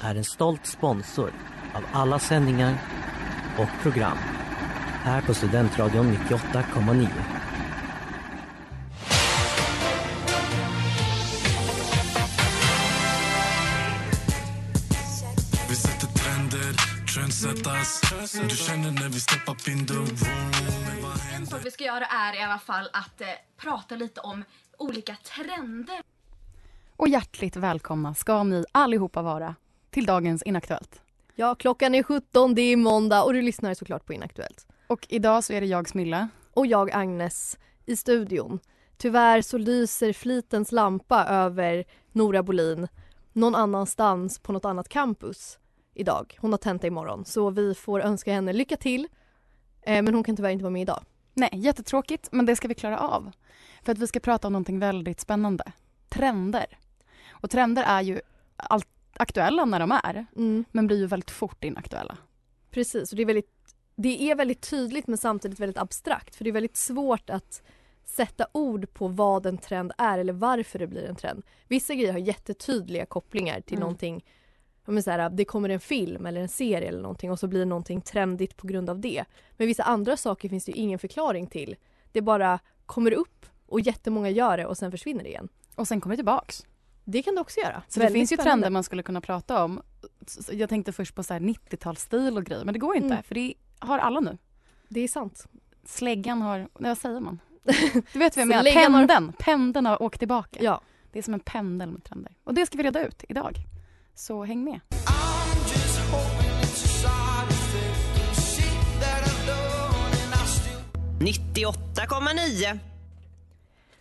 är en stolt sponsor av alla sändningar och program här på Studentradion 98,9. Vi sätter trender, trendsetters Du känner när vi step up in the room Vad En sak vi ska göra är i alla fall att eh, prata lite om olika trender. Och hjärtligt välkomna ska ni allihopa vara till dagens Inaktuellt. Ja, klockan är 17, det är måndag och du lyssnar såklart på Inaktuellt. Och idag så är det jag Smilla. Och jag, Agnes, i studion. Tyvärr så lyser flitens lampa över Nora Bolin någon annanstans på något annat campus idag. Hon har tenta imorgon, så vi får önska henne lycka till. Eh, men hon kan tyvärr inte vara med idag. Nej, jättetråkigt, men det ska vi klara av. För att vi ska prata om någonting väldigt spännande. Trender. Och trender är ju allt aktuella när de är, Mm, men blir ju väldigt fort inaktuella. precis, och det är, väldigt, det är väldigt tydligt men samtidigt väldigt abstrakt. För det är väldigt svårt att sätta ord på vad en trend är eller varför det blir en trend. Vissa grejer har jättetydliga kopplingar till Mm. någonting men så här, det kommer en film eller en serie eller någonting och så blir någonting trendigt på grund av det. Men vissa andra saker finns det ju ingen förklaring till. Det bara kommer upp och jättemånga gör det och sen försvinner det igen. Och sen kommer det tillbaks. Det kan det också göra. Så det finns ju spännande. trender man skulle kunna prata om. Jag tänkte först på så här 90-talsstil och grejer, men det går ju inte Mm. för det har alla nu. Det är sant. Släggan har, nej, vad säger man? Du vet vad jag menar, har- pendeln, pendeln har åkt tillbaka. Ja. Det är som en pendel med trender. Och det ska vi reda ut idag. Så häng med. Still 98,9.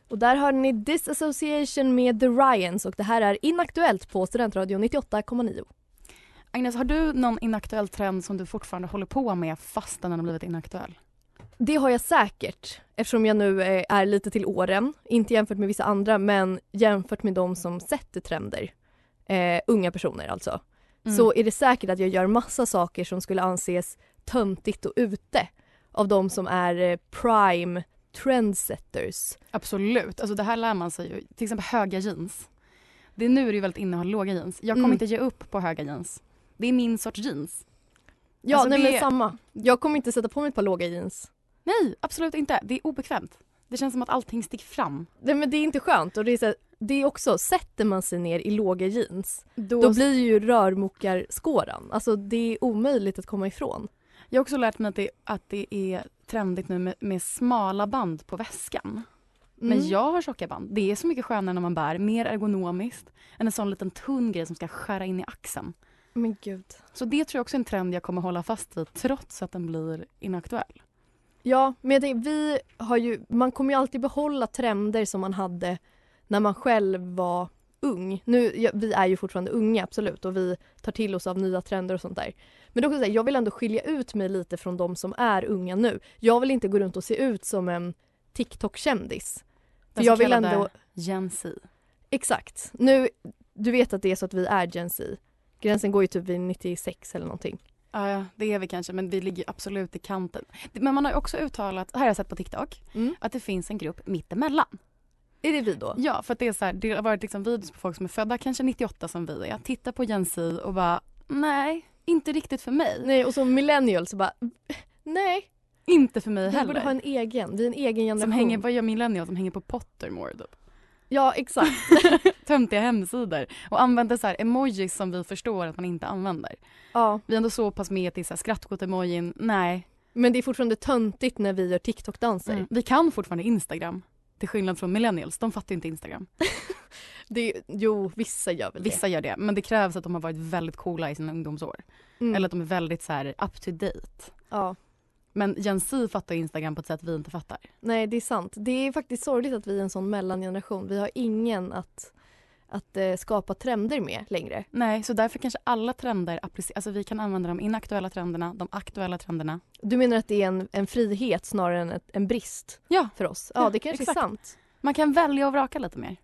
Och där har ni Disassociation med The Ryans och det här är Inaktuellt på Studentradion 98,9. Agnes, har du någon inaktuell trend som du fortfarande håller på med fastän den har blivit inaktuell? Det har jag säkert eftersom jag nu eh, är lite till åren. Inte jämfört med vissa andra men jämfört med de som sätter trender. Eh, unga personer alltså. Mm. Så är det säkert att jag gör massa saker som skulle anses töntigt och ute av de som är eh, prime trendsetters. Absolut. Alltså det här lär man sig ju. Till exempel höga jeans. Det är nu är det ju väldigt inne att ha låga jeans. Jag kommer Mm. inte ge upp på höga jeans. Det är min sorts jeans. Ja, Alltså, nej det- men samma. Jag kommer inte sätta på mig ett par låga jeans. Nej, absolut inte. Det är obekvämt. Det känns som att allting sticker fram. Nej men det är inte skönt och det är, så här, det är också, sätter man sig ner i låga jeans Då, då blir ju rörmokarskåran, alltså det är omöjligt att komma ifrån. Jag har också lärt mig att det, att det är trendigt nu med, med smala band på väskan. Men Mm. jag har tjocka band. Det är så mycket skönare när man bär, mer ergonomiskt än en sån liten tunn grej som ska skära in i axeln. Men gud. Så det tror jag också är en trend jag kommer hålla fast vid trots att den blir inaktuell. Ja, men jag tänker, vi har ju, man kommer ju alltid behålla trender som man hade när man själv var ung. Nu, ja, vi är ju fortfarande unga absolut och vi tar till oss av nya trender och sånt där. Men också så här, jag vill ändå skilja ut mig lite från de som är unga nu. Jag vill inte gå runt och se ut som en TikTok-kändis. För jag vill ändå, Gen Z. exakt. Nu, du vet att det är så att vi är Gen Z. Gränsen går ju typ vid 96 eller någonting. Ja, det är vi kanske, men vi ligger absolut i kanten. Men man har också uttalat, här har jag sett på TikTok, Mm. att det finns en grupp mittemellan. Är det vi då? Ja, för det är så här, det har varit liksom videos på folk som är födda kanske 98 som vi är. Tittar på Gen Z och bara, nej, inte riktigt för mig. Nej, och som millennials så bara, nej, Inte för mig vi heller. borde ha en egen. Vi är en egen generation. som hänger, vad gör millennials som hänger på Pottermore typ? Ja, exakt. Töntiga hemsidor. Och använder så här emojis som vi förstår att man inte använder. Ja, Vi är ändå så pass med till skrattgott-emojin, nej. Men det är fortfarande töntigt när vi gör TikTok-danser. Mm. Vi kan fortfarande Instagram. Till skillnad från millennials, de fattar inte Instagram. Det jo, vissa gör väl Vissa gör det, men det krävs att de har varit väldigt coola i sina ungdomsår. det. Mm. Eller att de är väldigt så här up to date. Ja. Men Gen Z fattar Instagram på ett sätt vi inte fattar. Nej, det är sant. Det är faktiskt sorgligt att vi är en sån mellangeneration. Vi har ingen att, att eh, skapa trender med längre. Nej, så därför kanske alla trender, alltså vi kan använda de inaktuella trenderna, de aktuella trenderna. Du menar att det är en, en frihet snarare än ett, en brist Ja, för oss? Ja, Ja, det kanske exakt. är sant. man kan välja och vraka lite mer.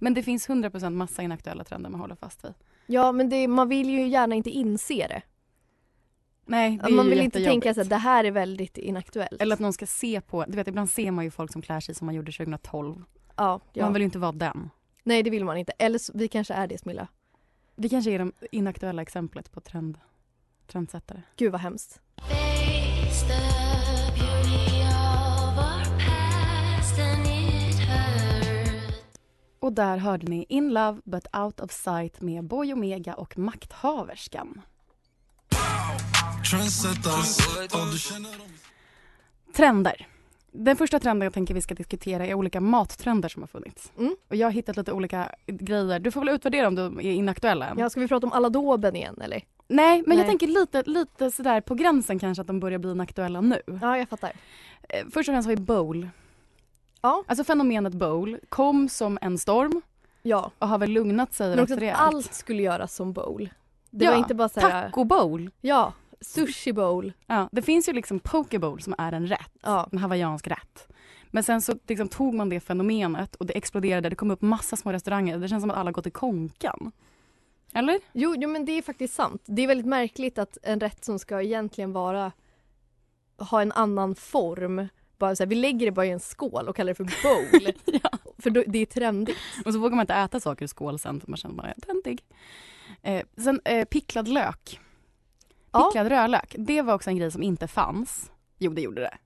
Men det finns 100% massa inaktuella trender man håller fast vid. Ja, men det, man vill ju gärna inte inse det. Nej, det är man vill inte tänka att det här är väldigt inaktuellt. Eller att någon ska se på, du vet ibland ser man ju folk som klär sig som man gjorde 2012. ja, ja. Man vill ju inte vara den. Nej, det vill man inte. Eller så, vi kanske är det, Smilla. Vi kanske är det inaktuella exemplet på trend, trendsättare. Gud vad hemskt. Och där hörde ni In Love But Out of Sight med Boy Omega och Makthaverskan. Trender. Den första trenden jag tänker vi ska diskutera är olika mattrender som har funnits. Mm. Och jag har hittat lite olika grejer. Du får väl utvärdera om de är inaktuella än. Ja, ska vi prata om alla doben igen eller? Nej, men jag Nej. tänker lite, lite sådär på gränsen kanske att de börjar bli inaktuella nu. Ja, jag fattar. Eh, Först och främst har vi bowl. Ja. Alltså fenomenet bowl kom som en storm Ja. och har väl lugnat sig Men rätt rejält. allt skulle göras som bowl. Det Ja, var inte bara så här, Taco bowl. ja, sushi bowl. Ja, det finns ju liksom poke bowl som är en rätt, Ja. en hawaiiansk rätt. Men sen så liksom tog man det fenomenet och det exploderade. Det kom upp massa små restauranger. Det känns som att alla gått i konkan. Eller? Jo, jo, men det är faktiskt sant. Det är väldigt märkligt att en rätt som ska egentligen vara ha en annan form bara så här, vi lägger det bara i en skål och kallar det för bowl. Ja. För då, det är trendigt. Och så vågar man inte äta saker i skål sen för man känner att man är töntig. Eh, sen eh, picklad lök. Ja. Picklad rödlök. Det var också en grej som inte fanns. Jo, det gjorde det.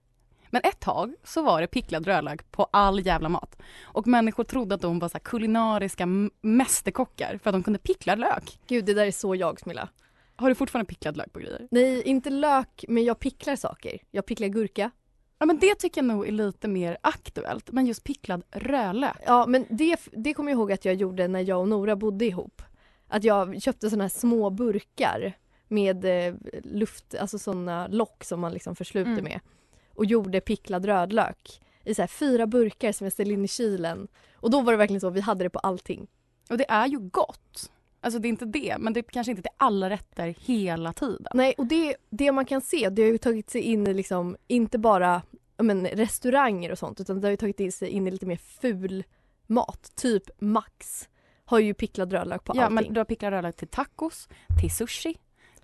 Men ett tag så var det picklad rödlök på all jävla mat. Och människor trodde att de var så kulinariska mästerkockar för att de kunde pickla lök. Gud, det där är så jag Smilla. Har du fortfarande picklad lök på grejer? Nej, inte lök, men jag picklar saker. Jag picklar gurka. Ja men det tycker jag nog är lite mer aktuellt. Men just picklad rödlök. Ja, men det, det kommer jag ihåg att jag gjorde när jag och Nora bodde ihop. Att jag köpte såna här små burkar med eh, luft, alltså såna lock som man liksom försluter Mm. med. Och gjorde picklad rödlök i så fyra burkar som jag ställde in i kylen. Och då var det verkligen så, vi hade det på allting. Och det är ju gott. Alltså det är inte det, men det är kanske inte till alla rätter hela tiden. Nej, och det, det man kan se, det har ju tagit sig in i liksom, inte bara ja, men, restauranger och sånt, utan det har ju tagit sig in i lite mer ful mat. Typ Max har ju picklad rödlök på Ja, allting. men du har picklad rödlök till tacos, till sushi,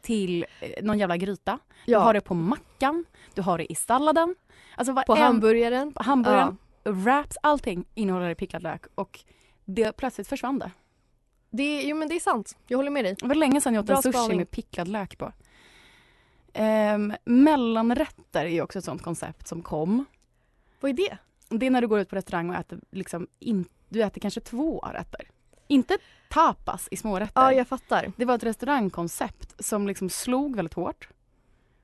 till eh, någon jävla gryta. ja, Du har det på mackan, du har det i salladen. Alltså på varenda- hamburgaren. på hamburgaren, wraps, allting innehåller picklad lök. Och det plötsligt försvann det. Det, jo men det är sant, jag håller med dig. Det var länge sedan jag åt Bra en sushi spaning. med picklad lök på. Ehm, mellanrätter är också ett sånt koncept som kom. Vad är det? Det är när du går ut på restaurang och äter liksom in, du äter kanske två rätter. Inte tapas i smårätter. Ja, jag fattar. Det var ett restaurangkoncept som liksom slog väldigt hårt.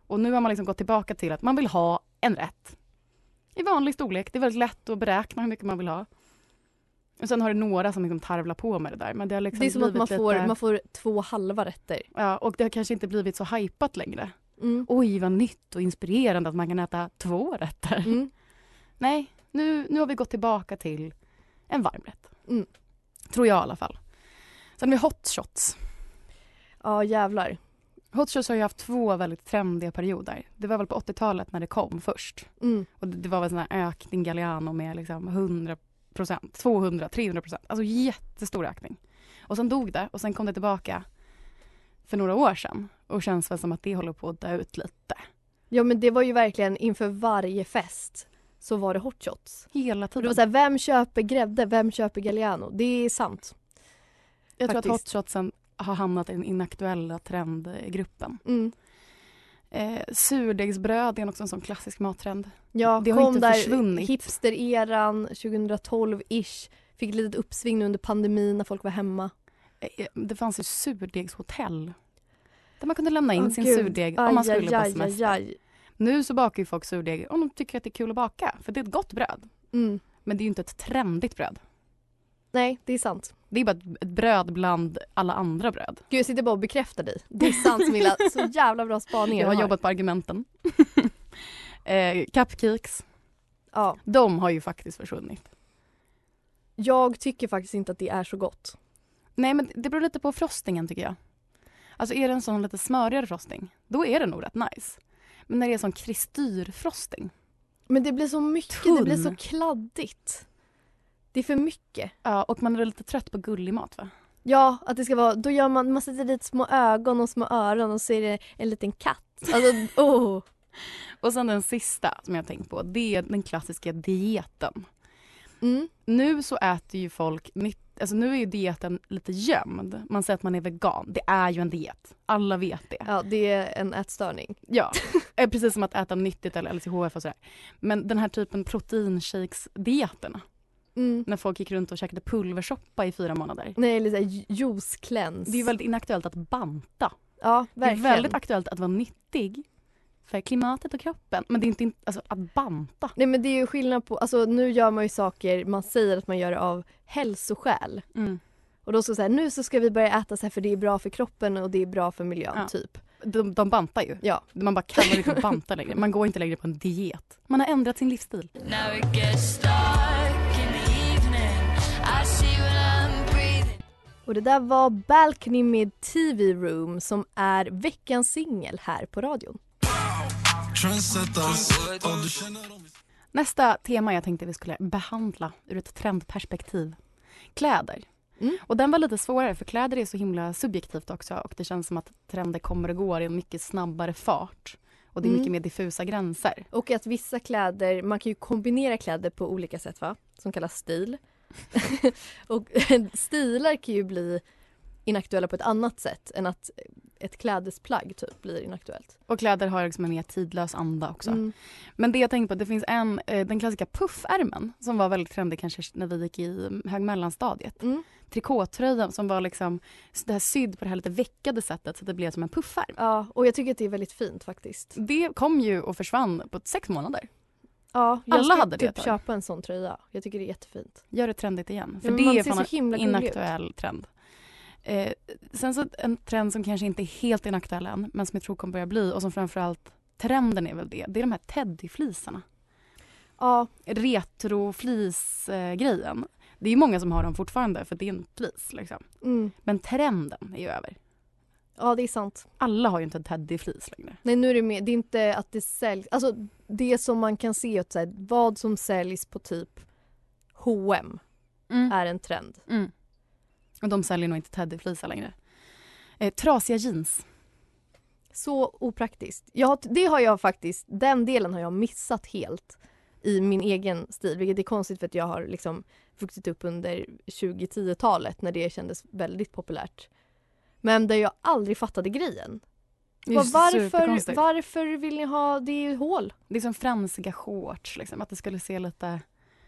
Och nu har man liksom gått tillbaka till att man vill ha en rätt. I vanlig storlek. Det är väldigt lätt att beräkna hur mycket man vill ha. Och sen har det några som liksom tarvlar på med det där. Men det, har liksom det är som att man får, lite, man får två halva rätter. Ja, och det har kanske inte blivit så hypat längre. Mm. Oj, vad nytt och inspirerande att man kan äta två rätter. Mm. Nej, nu, nu har vi gått tillbaka till en varmrätt. Mm. Tror jag i alla fall. Sen har vi hot shots. Ja, jävlar. Hot shots har ju haft två väldigt trendiga perioder. Det var väl på 80-talet när det kom först. Mm. Och det, var väl sån här ökning Galliano med liksom 100 procent, 200, 300 procent. Alltså jättestor ökning. Och sen dog det och sen kom det tillbaka för några år sedan. Och känns väl som att det håller på att dö ut lite. Ja, men det var ju verkligen inför varje fest så var det hot shots. Hela Och det tiden. var så här, vem köper grädde? Vem köper Galliano? Det är sant. Jag tror att faktiskt. hot shotsen har hamnat i den inaktuella trendgruppen. Mm. Eh, surdegsbröd är också en sån klassisk mattrend. Ja, Det har kom inte där försvunnit. hipster-eran 2012-ish. Fick ett litet uppsving nu under pandemin när folk var hemma. Eh, Det fanns ju surdegshotell. Där man kunde lämna in Åh, sin gud. surdeg Aj, om man skulle aj, på semester. aj. Nu så bakar ju folk surdeg om de tycker att det är kul att baka, för det är ett gott bröd. Mm. Men det är ju inte ett trendigt bröd. Nej, det är sant. Det är bara ett bröd bland alla andra bröd. Gud, jag sitter bara och bekräftar dig. Det är sant Smilla. Så jävla bra spaningar Jag har jobbat på argumenten. eh, cupcakes, Ja, de har ju faktiskt försvunnit. jag tycker faktiskt inte att det är så gott. Nej men det beror lite på frostingen tycker jag. Alltså är det en sån lite smörigare frosting, då är det nog rätt nice. Men när det är sån kristyrfrosting, Men det blir så mycket, det blir så Tunn. kladdigt. Det är för mycket. ja och man är lite trött på gullig mat va? Ja, att det ska vara, då gör man, man sätter dit små ögon och små öron och så är det en liten katt. Alltså, oh. Och sen den sista som jag tänkt på, det är den klassiska dieten. Mm. Nu så äter ju folk, nytt, alltså nu är ju dieten lite gömd. Man säger att man är vegan, det är ju en diet. Alla vet det. Ja, det är en ätstörning. Ja, eh, precis som att äta nyttigt eller LCHF och sådär. Men den här typen proteinshakes-dieterna, Mm. när folk gick runt och käkade pulversoppa i fyra månader. Nej, lite såhär juice cleanse. Det är ju väldigt inaktuellt att banta. Ja, Det är verkligen. väldigt aktuellt att vara nyttig för klimatet och kroppen. Men det är inte, in- alltså att banta. Nej men det är ju skillnad på, alltså nu gör man ju saker, man säger att man gör det av hälsoskäl. Mm. Och då så säga nu så ska vi börja äta så här för det är bra för kroppen och det är bra för miljön Ja. typ. De, de bantar ju. Ja. Man bara kallar det inte för banta längre. Man går inte längre på en diet. Man har ändrat sin livsstil. Now Och det där var Balcony med TV Room som är veckans singel här på radion. Nästa tema jag tänkte vi skulle behandla ur ett trendperspektiv. Kläder. Mm. Och den var lite svårare för kläder är så himla subjektivt också och det känns som att trender kommer och går i en mycket snabbare fart. Och det är Mm. mycket mer diffusa gränser. Och att vissa kläder, man kan ju kombinera kläder på olika sätt va? Som kallas stil. och stilar kan ju bli inaktuella på ett annat sätt än att ett klädesplagg typ blir inaktuellt. Och kläder har liksom en mer tidlös anda också. Mm. Men det jag tänkte på, det finns en, eh, den klassiska puffärmen som var väldigt trendig kanske när vi gick i hög mellanstadiet. Mm. Trikåtröjan som var liksom det här sydd på det här lite veckade sättet så att det blev som en puffärm. Ja, och jag tycker att det är väldigt fint faktiskt. Det kom ju och försvann på sex månader. Ja, jag Alla ska hade det typ köpa en sån tröja. Jag tycker det är jättefint. Gör det trendigt igen. För Ja, men det är fan en gullig ut. inaktuell trend. Eh, sen så en trend som kanske inte är helt inaktuell än men som jag tror kommer börja bli och som framförallt trenden är väl det. Det är de här teddyflisarna. Ja, Retroflis-grejen. Det är många som har dem fortfarande för det är en flis liksom. mm. Men trenden är ju över. Ja det är sant. Alla har ju inte en teddyflis längre. Nej nu är det mer, det är inte att det säljs, alltså det som man kan se att så här, vad som säljs på typ H&M är en trend. Mm. Och de säljer nog inte teddyflisar längre. Eh, trasiga jeans. Så opraktiskt. Jag, har- det har jag faktiskt, den delen har jag missat helt i min egen stil, vilket är konstigt för att jag har liksom vuxit upp under 2010-talet när det kändes väldigt populärt. Men där jag aldrig fattade grejen. Det är Bara, ju varför, varför vill ni ha, det hål. Det är som fransiga shorts, liksom, att det skulle se lite...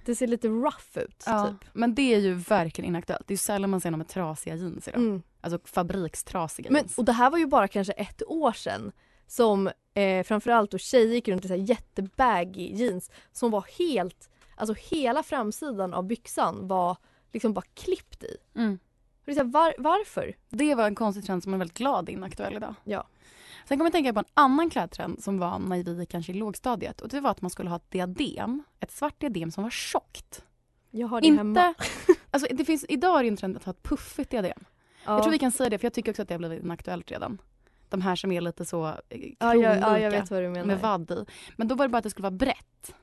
Det ser lite rough ut Ja, typ. Men det är ju verkligen inaktuellt. Det är ju sällan man ser någon med trasiga jeans idag. Mm. Alltså fabrikstrasiga Men, jeans. och det här var ju bara kanske ett år sedan som eh, framförallt då tjejer gick runt i så jättebaggy jeans som var helt, alltså hela framsidan av byxan var liksom bara klippt i. Mm. Och det är så här, var, varför? Det var en konstig trend som är väldigt glad inaktuell idag. Ja. Sen kommer jag tänka på en annan klädtrend som var när vi kanske i lågstadiet. Och det var att man skulle ha ett diadem. Ett svart diadem som var tjockt. Jag har det Inte... hemma. Alltså det finns, idag är det en trend att ha ett puffigt diadem. Ja. Jag tror vi kan säga det för jag tycker också att det har blivit inaktuellt redan. De här som är lite så eh, ja, jag, ja, jag kronlika med vadd i. Men då var det bara att det skulle vara brett.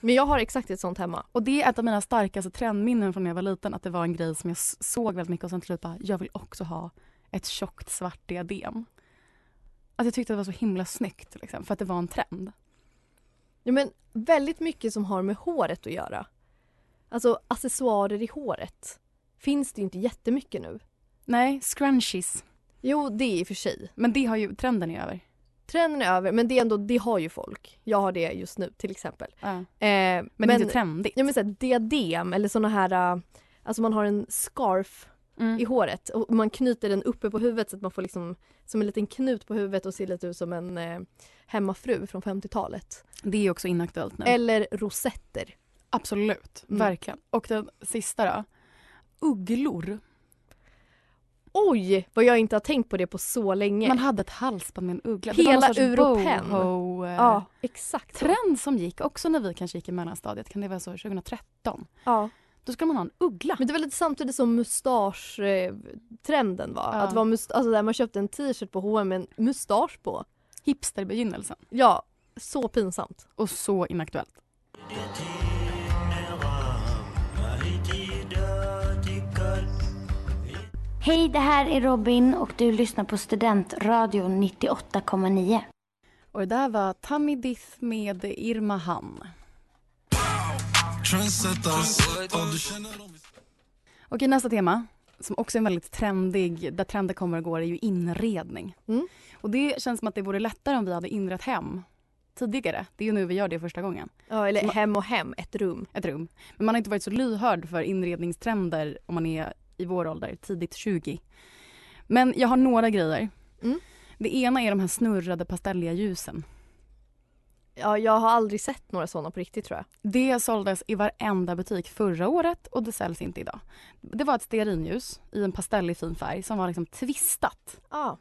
Men jag har exakt ett sånt hemma. Och det är ett av mina starkaste trendminnen från när jag var liten. Att det var en grej som jag såg väldigt mycket och sen till slut bara, jag vill också ha ett tjockt svart diadem. Alltså jag tyckte det var så himla snyggt liksom, för att det var en trend. Ja, men väldigt mycket som har med håret att göra. Alltså accessoarer i håret finns det ju inte jättemycket nu. Nej, scrunchies. Jo, det är i och för sig. Men det har ju, trenden är över. Trenden är över, men det, är ändå, det har ju folk. Jag har det just nu till exempel. Ja. Eh, Men, det är inte trendigt. Ja men såhär diadem eller såna här, äh, alltså man har en scarf Mm. i håret och man knyter den uppe på huvudet så att man får liksom som en liten knut på huvudet och ser lite ut som en eh, hemmafru från 50-talet. Det är också inaktuellt nu. Eller rosetter. Absolut, Mm. verkligen. Och den sista då. Ugglor. Oj, vad jag inte har tänkt på det på så länge. Man hade ett halsband med en uggla. Hela Europen. boho, eh, ja, exakt. Trend som gick också när vi kanske gick i mellanstadiet. Kan det vara så 2013? Ja. Då ska man ha en uggla. Men det var lite samtidigt som mustasch-trenden var. Ja. Att var must- alltså där man köpte en t-shirt på H&M med en mustasch på. Hipsterbegynnelsen. Ja, så pinsamt. Och så inaktuellt. Hej, det här är Robin och du lyssnar på Studentradion 98,9. Och det där var Tammy Dith med Irma Han. Okej, nästa tema som också är väldigt trendig, där trender kommer och går, är ju inredning. Mm. Och det känns som att det vore lättare om vi hade inrett hem tidigare. Det är ju nu vi gör det första gången. Ja, eller man- hem och hem, ett rum. Ett rum. Men man har inte varit så lyhörd för inredningstrender om man är i vår ålder, tidigt 20. Men jag har några grejer. Mm. Det ena är de här snurrade pastelliga ljusen. Ja, jag har aldrig sett några sådana på riktigt tror jag. Det såldes i varenda butik förra året och det säljs inte idag. Det var ett stearinljus i en pastellig fin färg som var liksom twistat. Ja.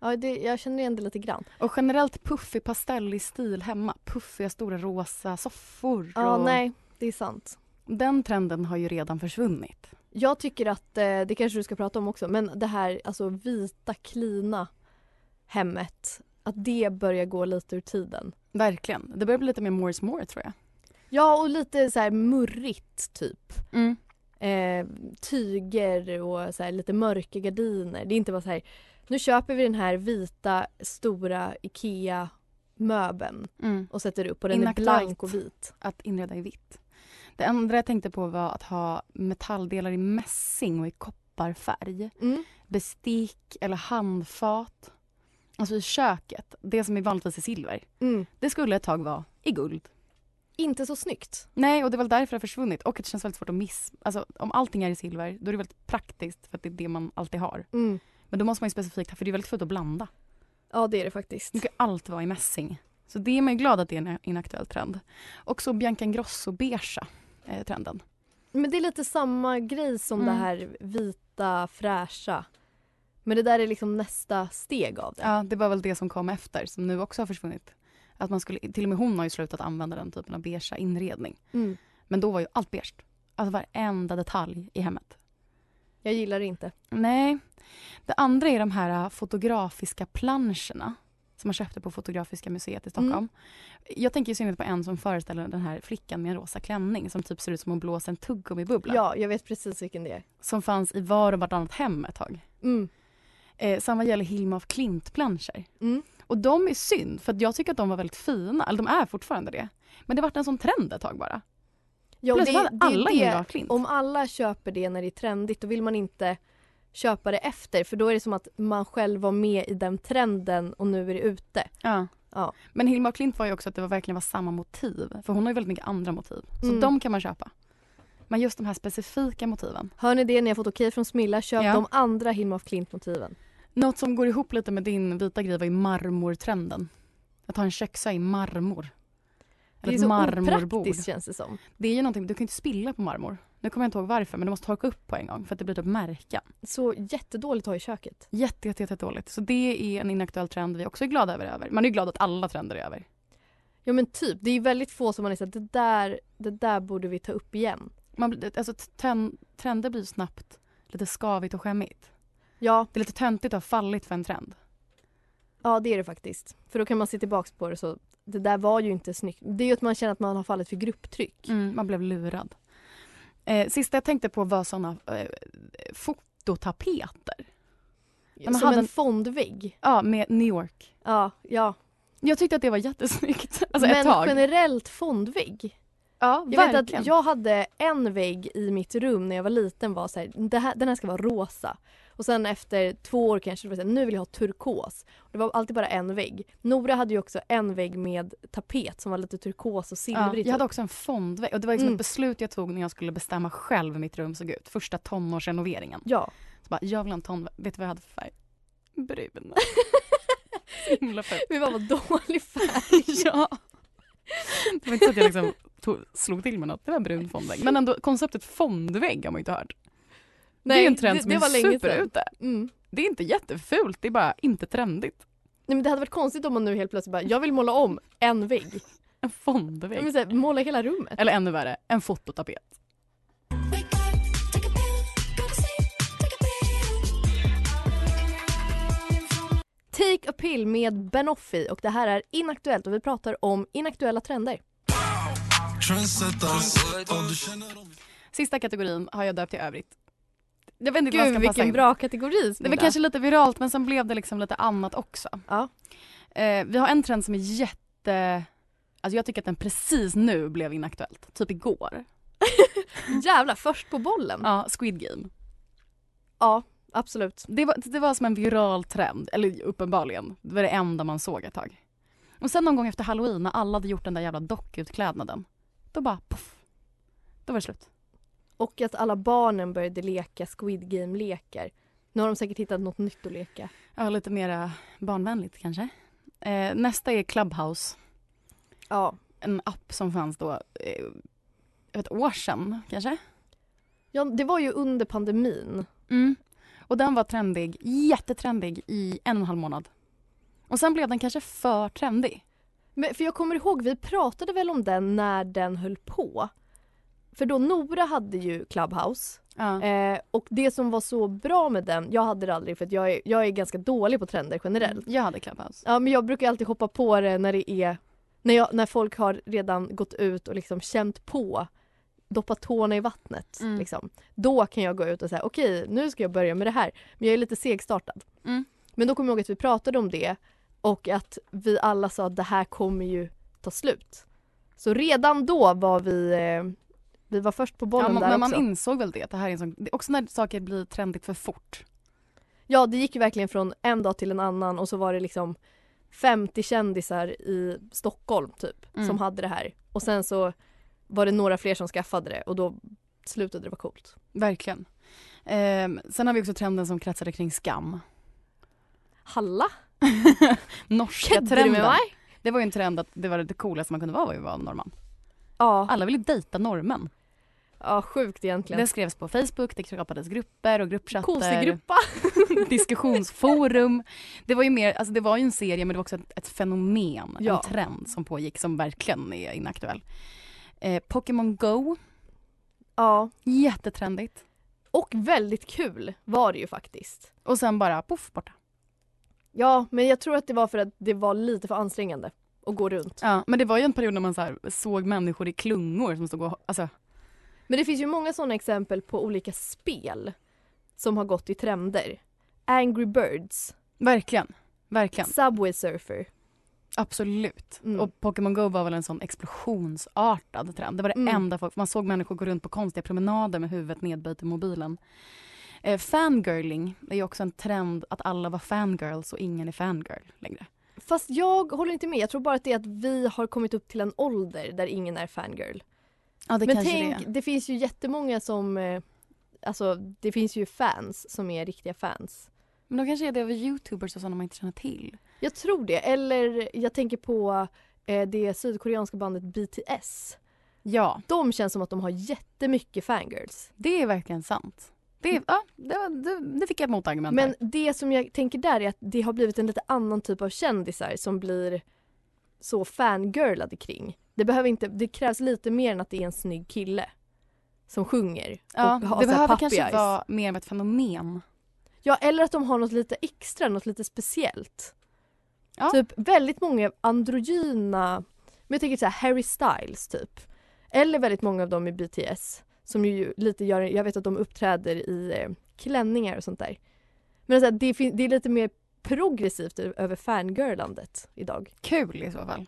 Ja, det, jag känner igen det lite grann. Och generellt puffig pastellig stil hemma. Puffiga stora rosa soffor. Ja, och... nej, det är sant. Den trenden har ju redan försvunnit. Jag tycker att, eh, det kanske du ska prata om också, men det här alltså vita klina hemmet, att det börjar gå lite ur tiden. Verkligen. Det börjar bli lite mer more is more tror jag. Ja, och lite så här murrigt typ. Mm. Eh, tyger och så här lite mörka gardiner. Det är inte bara så här, nu köper vi den här vita stora IKEA-möbeln Mm. och sätter upp och den Inaktuellt. är blank och vit. Att inreda i vitt. Det andra jag tänkte på var att ha metalldelar i mässing och i kopparfärg. Mm. Bestick eller handfat. Alltså i köket, det som är vanligtvis i silver. Mm. Det skulle ett tag vara i guld. Inte så snyggt. Nej, och det är väl därför det har försvunnit. Och det känns väldigt svårt att miss... Alltså om allting är i silver, då är det väldigt praktiskt för att det är det man alltid har. Mm. Men då måste man ju specifikt ha, för det är väldigt svårt att blanda. Ja, det är det faktiskt. Nu ska allt vara i mässing. Så det är man ju glad att det är en inaktuell trend. Och så Bianca Ingrosso-beigea är trenden. Men det är lite samma grej som Mm. det här vita, fräscha. Men det där är liksom nästa steg av det. Ja, det var väl det som kom efter, som nu också har försvunnit. Att man skulle, till och med hon har ju slutat använda den typen av beigea inredning. Mm. Men då var ju allt beige. Alltså varenda detalj i hemmet. Jag gillar det inte. Nej. Det andra är de här äh, fotografiska planscherna som man köpte på Fotografiska museet i Stockholm. Mm. Jag tänker i synnerhet på en som föreställer den här flickan med en rosa klänning som typ ser ut som att blåsa en tuggummibubbla. Ja, jag vet precis vilken det är. Som fanns i var och vartannat hem ett tag. Mm. Eh, samma gäller Hilma af Klint-planscher. Mm. Och de är synd för jag tycker att de var väldigt fina, eller de är fortfarande det. Men det vart en sån trend ett tag bara. Ja, Plötsligt hade alla Hilma af Klint. Om alla köper det när det är trendigt då vill man inte köpa det efter för då är det som att man själv var med i den trenden och nu är det ute. Ja. Ja. Men Hilma Klint var ju också att det var verkligen var samma motiv. För hon har ju väldigt mycket andra motiv. Så Mm. de kan man köpa. Men just de här specifika motiven. Hör ni det? Ni har fått okej från Smilla. Köp Ja. de andra Hilma af Klint-motiven. Något som går ihop lite med din vita grej var ju marmortrenden. Att ha en köksö i marmor. Det är ett så marmorbord. opraktiskt känns det som. Det är ju någonting, du kan inte spilla på marmor. Nu kommer jag inte ihåg varför men du måste torka upp på en gång för att det blir typ märken. Så jättedåligt att ha i köket. Jätte, jätte, jätte dåligt. Så det är en inaktuell trend vi också är glada över. över. Man är ju glad att alla trender är över. Ja men typ, det är ju väldigt få som man är såhär, det där, det där borde vi ta upp igen. Man, blir- alltså, trender blir snabbt lite skavigt och skämmigt. Ja, Det är lite töntigt att ha fallit för en trend. ja det är det faktiskt. För då kan man se tillbaks på det så, det där var ju inte snyggt. Det är ju att man känner att man har fallit för grupptryck. Mm, man blev lurad. Eh, sista jag tänkte på var såna eh, fototapeter. som hade en en- fondvägg. Ja, med New York. Ja, ja. Jag tyckte att det var jättesnyggt. Alltså men generellt fondvägg. Ja, Jag vet verkligen. att jag hade en vägg i mitt rum när jag var liten var så här, här, den här ska vara rosa. Och sen efter två år kanske, det var så här, nu vill jag ha turkos. Det var alltid bara en vägg. Nora hade ju också en vägg med tapet som var lite turkos och Ja, silvrig. jag hade typ. också en fondvägg och det var liksom Mm. ett beslut jag tog när jag skulle bestämma själv hur mitt rum såg ut. Första tonårsrenoveringen. Ja. Så bara, jag vill ha en tonvägg. Vet du vad jag hade för färg? Brun. Så himla fult. Men vad dålig färg. ja. Det var inte så att jag liksom tog, slog till med något. Det var brun fondvägg. Men ändå konceptet fondvägg har man ju inte hört. det är en trend det, som det är var sedan. superute. Mm. Det är inte jättefult, det är bara inte trendigt. Nej, men det hade varit konstigt om man nu helt plötsligt bara, jag vill måla om en vägg. En fondvägg. men så här, måla hela rummet. Eller ännu värre, en fototapet. Take a pill med Benoffi och det här är Inaktuellt och vi pratar om inaktuella trender. Sista kategorin har jag döpt till övrigt. Jag vet inte vad Gud passa vilken bra kategori Det var kanske lite viralt men sen blev det liksom lite annat också. Ja. Eh, vi har en trend som är jätte... Alltså jag tycker att den precis nu blev inaktuellt. Typ igår. Jävlar, först på bollen. Ja, Squid Game. Ja, absolut. Det var, det var som en viral trend, eller uppenbarligen. Det var det enda man såg ett tag. Och sen någon gång efter halloween när alla hade gjort den där jävla dockutklädnaden. Då bara poff. Då var det slut. Och att alla barnen började leka Squid Game-lekar. Nu har de säkert hittat något nytt att leka. Ja, lite mera barnvänligt kanske. Eh, nästa är Clubhouse. Ja. En app som fanns då, eh, ett år sedan kanske. ja, det var ju under pandemin. Mm. Och den var trendig, jättetrendig i en och en halv månad. Och sen blev den kanske för trendig. Men, för jag kommer ihåg, vi pratade väl om den när den höll på. För då Nora hade ju Clubhouse. Ja. Eh, och det som var så bra med den, jag hade det aldrig för att jag är, jag är ganska dålig på trender generellt. Jag hade Clubhouse. Ja men jag brukar alltid hoppa på det när det är när, jag, när folk har redan gått ut och liksom känt på doppat tårna i vattnet. Mm. Liksom. Då kan jag gå ut och säga okej nu ska jag börja med det här. Men jag är lite segstartad. Mm. Men då kommer jag ihåg att vi pratade om det och att vi alla sa att det här kommer ju ta slut. Så redan då var vi, eh, vi var först på Ja, bollen man, där men också. man insåg väl det, att det här är en sån, det är också när saker blir trendigt för fort. Ja, det gick ju verkligen från en dag till en annan och så var det liksom 50 kändisar i Stockholm typ Mm. som hade det här. Och sen så var det några fler som skaffade det och då slutade det vara coolt. Verkligen. Ehm, sen har vi också trenden som kretsade kring skam. Halla? Norska Kedde trenden. Det var ju en trend att det var det coolaste man kunde vara var ju att vara norrman. Ja, Alla ville dejta norrmän. ja sjukt egentligen. Det skrevs på Facebook, det skapades grupper och gruppchatter. Kosigruppa. diskussionsforum. Det var ju mer, alltså det var ju en serie men det var också ett, ett fenomen, Ja. en trend som pågick som verkligen är inaktuell. Eh, Pokémon Go, Ja, jättetrendigt. och väldigt kul var det ju faktiskt. Och sen bara poff borta. Ja, men jag tror att det var för att det var lite för ansträngande att gå runt. Ja, men det var ju en period när man så här, såg människor i klungor som stod och, alltså, Men det finns ju många sådana exempel på olika spel som har gått i trender. Angry Birds, verkligen, verkligen. Subway Surfer. Absolut. Mm. Och Pokémon Go var väl en sån explosionsartad trend. Det var det Mm. enda folk, man såg människor gå runt på konstiga promenader med huvudet nedböjt i mobilen. Eh, fangirling är ju också en trend att alla var fangirls och ingen är fangirl längre. Fast jag håller inte med. Jag tror bara att det är att vi har kommit upp till en ålder där ingen är fangirl. Ja, det Men kanske tänk, det är. det finns ju jättemånga som... Eh, alltså, det finns ju fans som är riktiga fans. Men då kanske är det över youtubers och sådana man inte känner till. Jag tror det. Eller jag tänker på eh, det sydkoreanska bandet BTS. Ja, De känns som att de har jättemycket fangirls. det är verkligen sant. Det, ja, det, det, det fick jag ett motargument Men där. det som jag tänker där är att det har blivit en lite annan typ av kändisar som blir så fangirlade kring. Det, behöver inte, det krävs lite mer än att det är en snygg kille som sjunger. Ja, och har det här behöver kanske eyes. vara mer av ett fenomen. Ja, eller att de har något lite extra, något lite speciellt. Ja. Typ väldigt många androgyna, men jag tänker så här Harry Styles typ. Eller väldigt många av dem i BTS som ju lite gör, jag vet att de uppträder i eh, klänningar och sånt där. Men så här, det, det är lite mer progressivt över fangirlandet idag. Kul i så fall.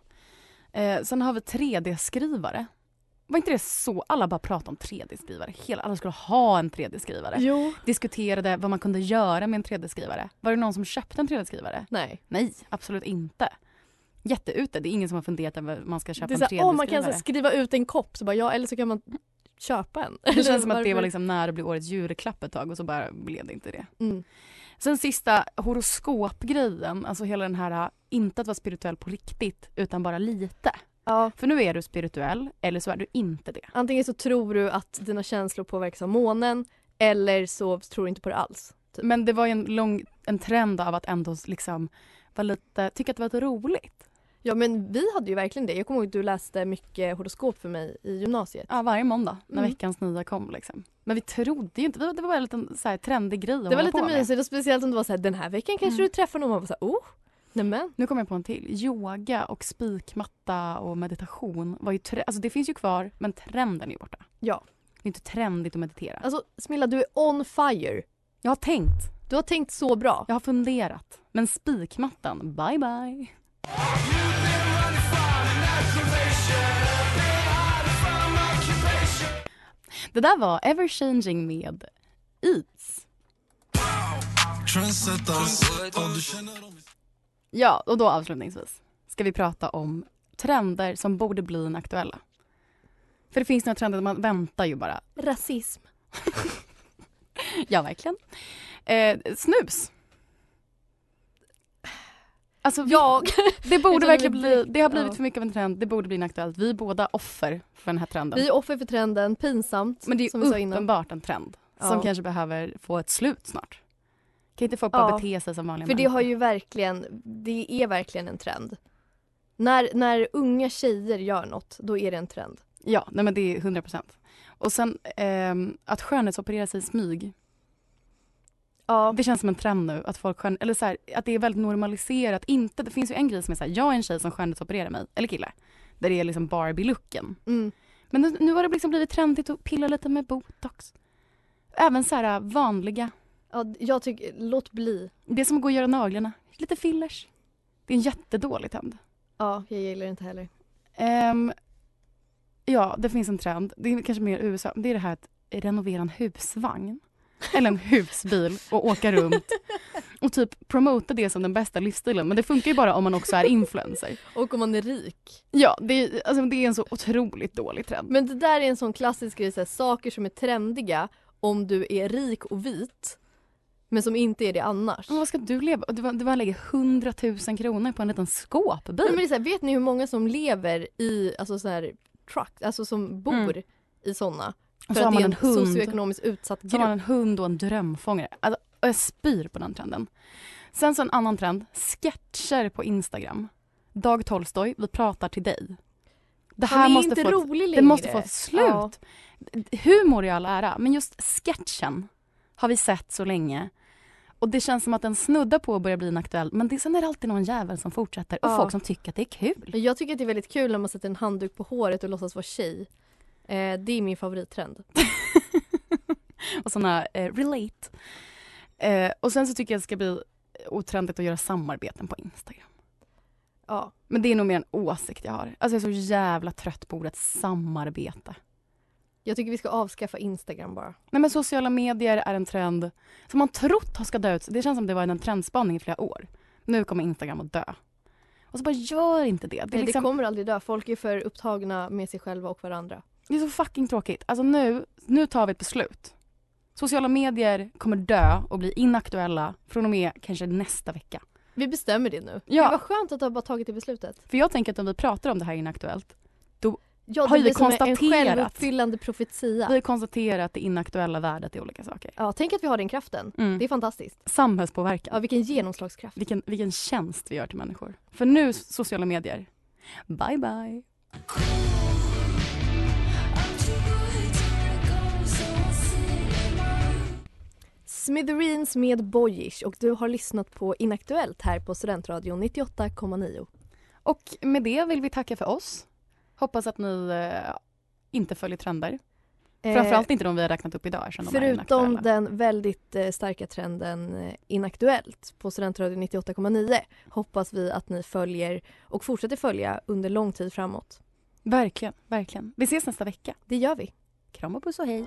Eh, sen har vi 3D-skrivare. Var inte det så? Alla bara pratade om 3D-skrivare. Hela, alla skulle ha en 3D-skrivare. Jo. Diskuterade vad man kunde göra med en 3D-skrivare. Var det någon som köpte en 3D-skrivare? Nej. Nej, absolut inte. Jätteute. Det är ingen som har funderat över om man ska köpa Det är en så 3D-skrivare. här, åh, man kan så här, skriva ut en kopp, så bara, ja, eller så kan man köpa en. Det känns som att det var liksom nära att bli årets julklapp ett tag och så bara blev det inte det. Mm. Sen sista horoskopgrejen, alltså hela den här, inte att vara spirituell på riktigt utan bara lite. Ja, För nu är du spirituell eller så är du inte det. antingen så tror du att dina känslor påverkas av månen eller så tror du inte på det alls. Typ. Men det var ju en lång en trend av att ändå liksom vara lite, tycka att det var lite roligt. Ja men vi hade ju verkligen det. Jag kommer ihåg att du läste mycket horoskop för mig i gymnasiet. Ja, varje måndag när Mm. veckans nya kom. Liksom. Men vi trodde ju inte, det var bara en liten så här, trendig grej Det var lite mysigt och speciellt om det var så här, den här veckan kanske Mm. du träffar någon och man var så här, oh, nämen. Nu kommer jag på en till. Yoga och spikmatta och meditation var ju tre- alltså det finns ju kvar men trenden är ju borta. Ja. Det är inte trendigt att meditera. Alltså Smilla, du är on fire. Jag har tänkt, Du har tänkt så bra. jag har funderat. Men spikmattan, bye bye. Det där var Ever Changing med Eats. Ja, och då avslutningsvis ska vi prata om trender som borde bli inaktuella. För det finns några trender, man väntar ju bara. Rasism. Ja, verkligen. Eh, snus. Alltså, vi, Jag. det borde verkligen bli, det har blivit ja. för mycket av en trend, det borde bli inaktuellt. Vi är båda offer för den här trenden. Vi är offer för trenden, pinsamt. Men det är som uppenbart en trend som Ja. kanske behöver få ett slut snart. Kan inte folk Ja, bara bete sig som vanliga För det människor? har ju verkligen, det är verkligen en trend. När, när unga tjejer gör något, då är det en trend. Ja, nej men det är 100 procent. Och sen ehm, att skönhetsoperera sig i smyg. Ja, Det känns som en trend nu. Att, folk skön, eller så här, att det är väldigt normaliserat. Inte, det finns ju en grej som är så här, jag är en tjej som skönhetsopererar mig, eller kille. Där det är liksom Barbie-looken. mm. Men nu, nu har det liksom blivit trendigt att pilla lite med botox. Även så här vanliga. ja jag tycker, låt bli. Det är som att gå och göra naglarna. Lite fillers. Det är en jättedålig trend. Ja, jag gillar det inte heller. Ehm, ja, det finns en trend. Det är kanske mer USA. Det är det här att renovera en husvagn. Eller en husbil och åka runt och typ promota det som den bästa livsstilen. Men det funkar ju bara om man också är influencer. Och om man är rik. Ja, det är, alltså, det är en så otroligt dålig trend. Men det där är en sån klassisk grej, så här, saker som är trendiga om du är rik och vit. Men som inte är det annars. Men vad ska du leva Du, bara- du bara lägger 100 000 kronor på en liten skåpbil. Nej, men det är så här, vet ni hur många som lever i, alltså så här, truck, alltså som bor Mm. i såna? För att det är en hund. socioekonomiskt utsatt Så har man grupp. en hund och en drömfångare. Alltså, och jag spyr på den trenden. Sen så en annan trend. Sketcher på Instagram. Dag Tolstoj, vi pratar till dig. Det här Han är måste inte få ett, rolig längre. det måste få ett slut. Ja. Humor i all ära, men just sketchen har vi sett så länge. Och det känns som att den snuddar på att börja bli inaktuell. Men det, sen är det alltid någon jävel som fortsätter och Ja. folk som tycker att det är kul. Jag tycker att det är väldigt kul när man sätter en handduk på håret och låtsas vara tjej. Eh, det är min favorittrend. och såna eh, relate. Eh, och sen så tycker jag att det ska bli otrendigt att göra samarbeten på Instagram. Ja. Men det är nog mer en åsikt jag har. Alltså jag är så jävla trött på ordet samarbete. Jag tycker vi ska avskaffa Instagram bara. Nej men sociala medier är en trend som man trott har ska dö ut. Det känns som det var en trendspaning i flera år. Nu kommer Instagram att dö. Och så bara gör inte det. Det Nej, liksom, det kommer aldrig dö. Folk är för upptagna med sig själva och varandra. Det är så fucking tråkigt. Alltså nu, nu tar vi ett beslut. Sociala medier kommer dö och bli inaktuella från och med kanske nästa vecka. Vi bestämmer det nu. Ja. Det var skönt att du har bara tagit det beslutet. För jag tänker att om vi pratar om det här inaktuellt, Ja, Har vi som en- konstaterat. självuppfyllande profetia. vi konstaterar att det inaktuella värdet är olika saker. Ja, tänk att vi har den kraften. Mm. Det är fantastiskt. Samhällspåverkan. Ja, vilken genomslagskraft. Vilken, vilken tjänst vi gör till människor. För nu, sociala medier. Bye bye. Smithereens med Boyish och du har lyssnat på Inaktuellt här på Studentradion 98,9. Och med det vill vi tacka för oss. Hoppas att ni eh, inte följer trender. Framförallt inte de vi har räknat upp idag de Förutom den väldigt eh, starka trenden eh, Inaktuellt på Studentradion 98,9 hoppas vi att ni följer och fortsätter följa under lång tid framåt. Verkligen, verkligen. Vi ses nästa vecka. Det gör vi. Kram och puss och hej.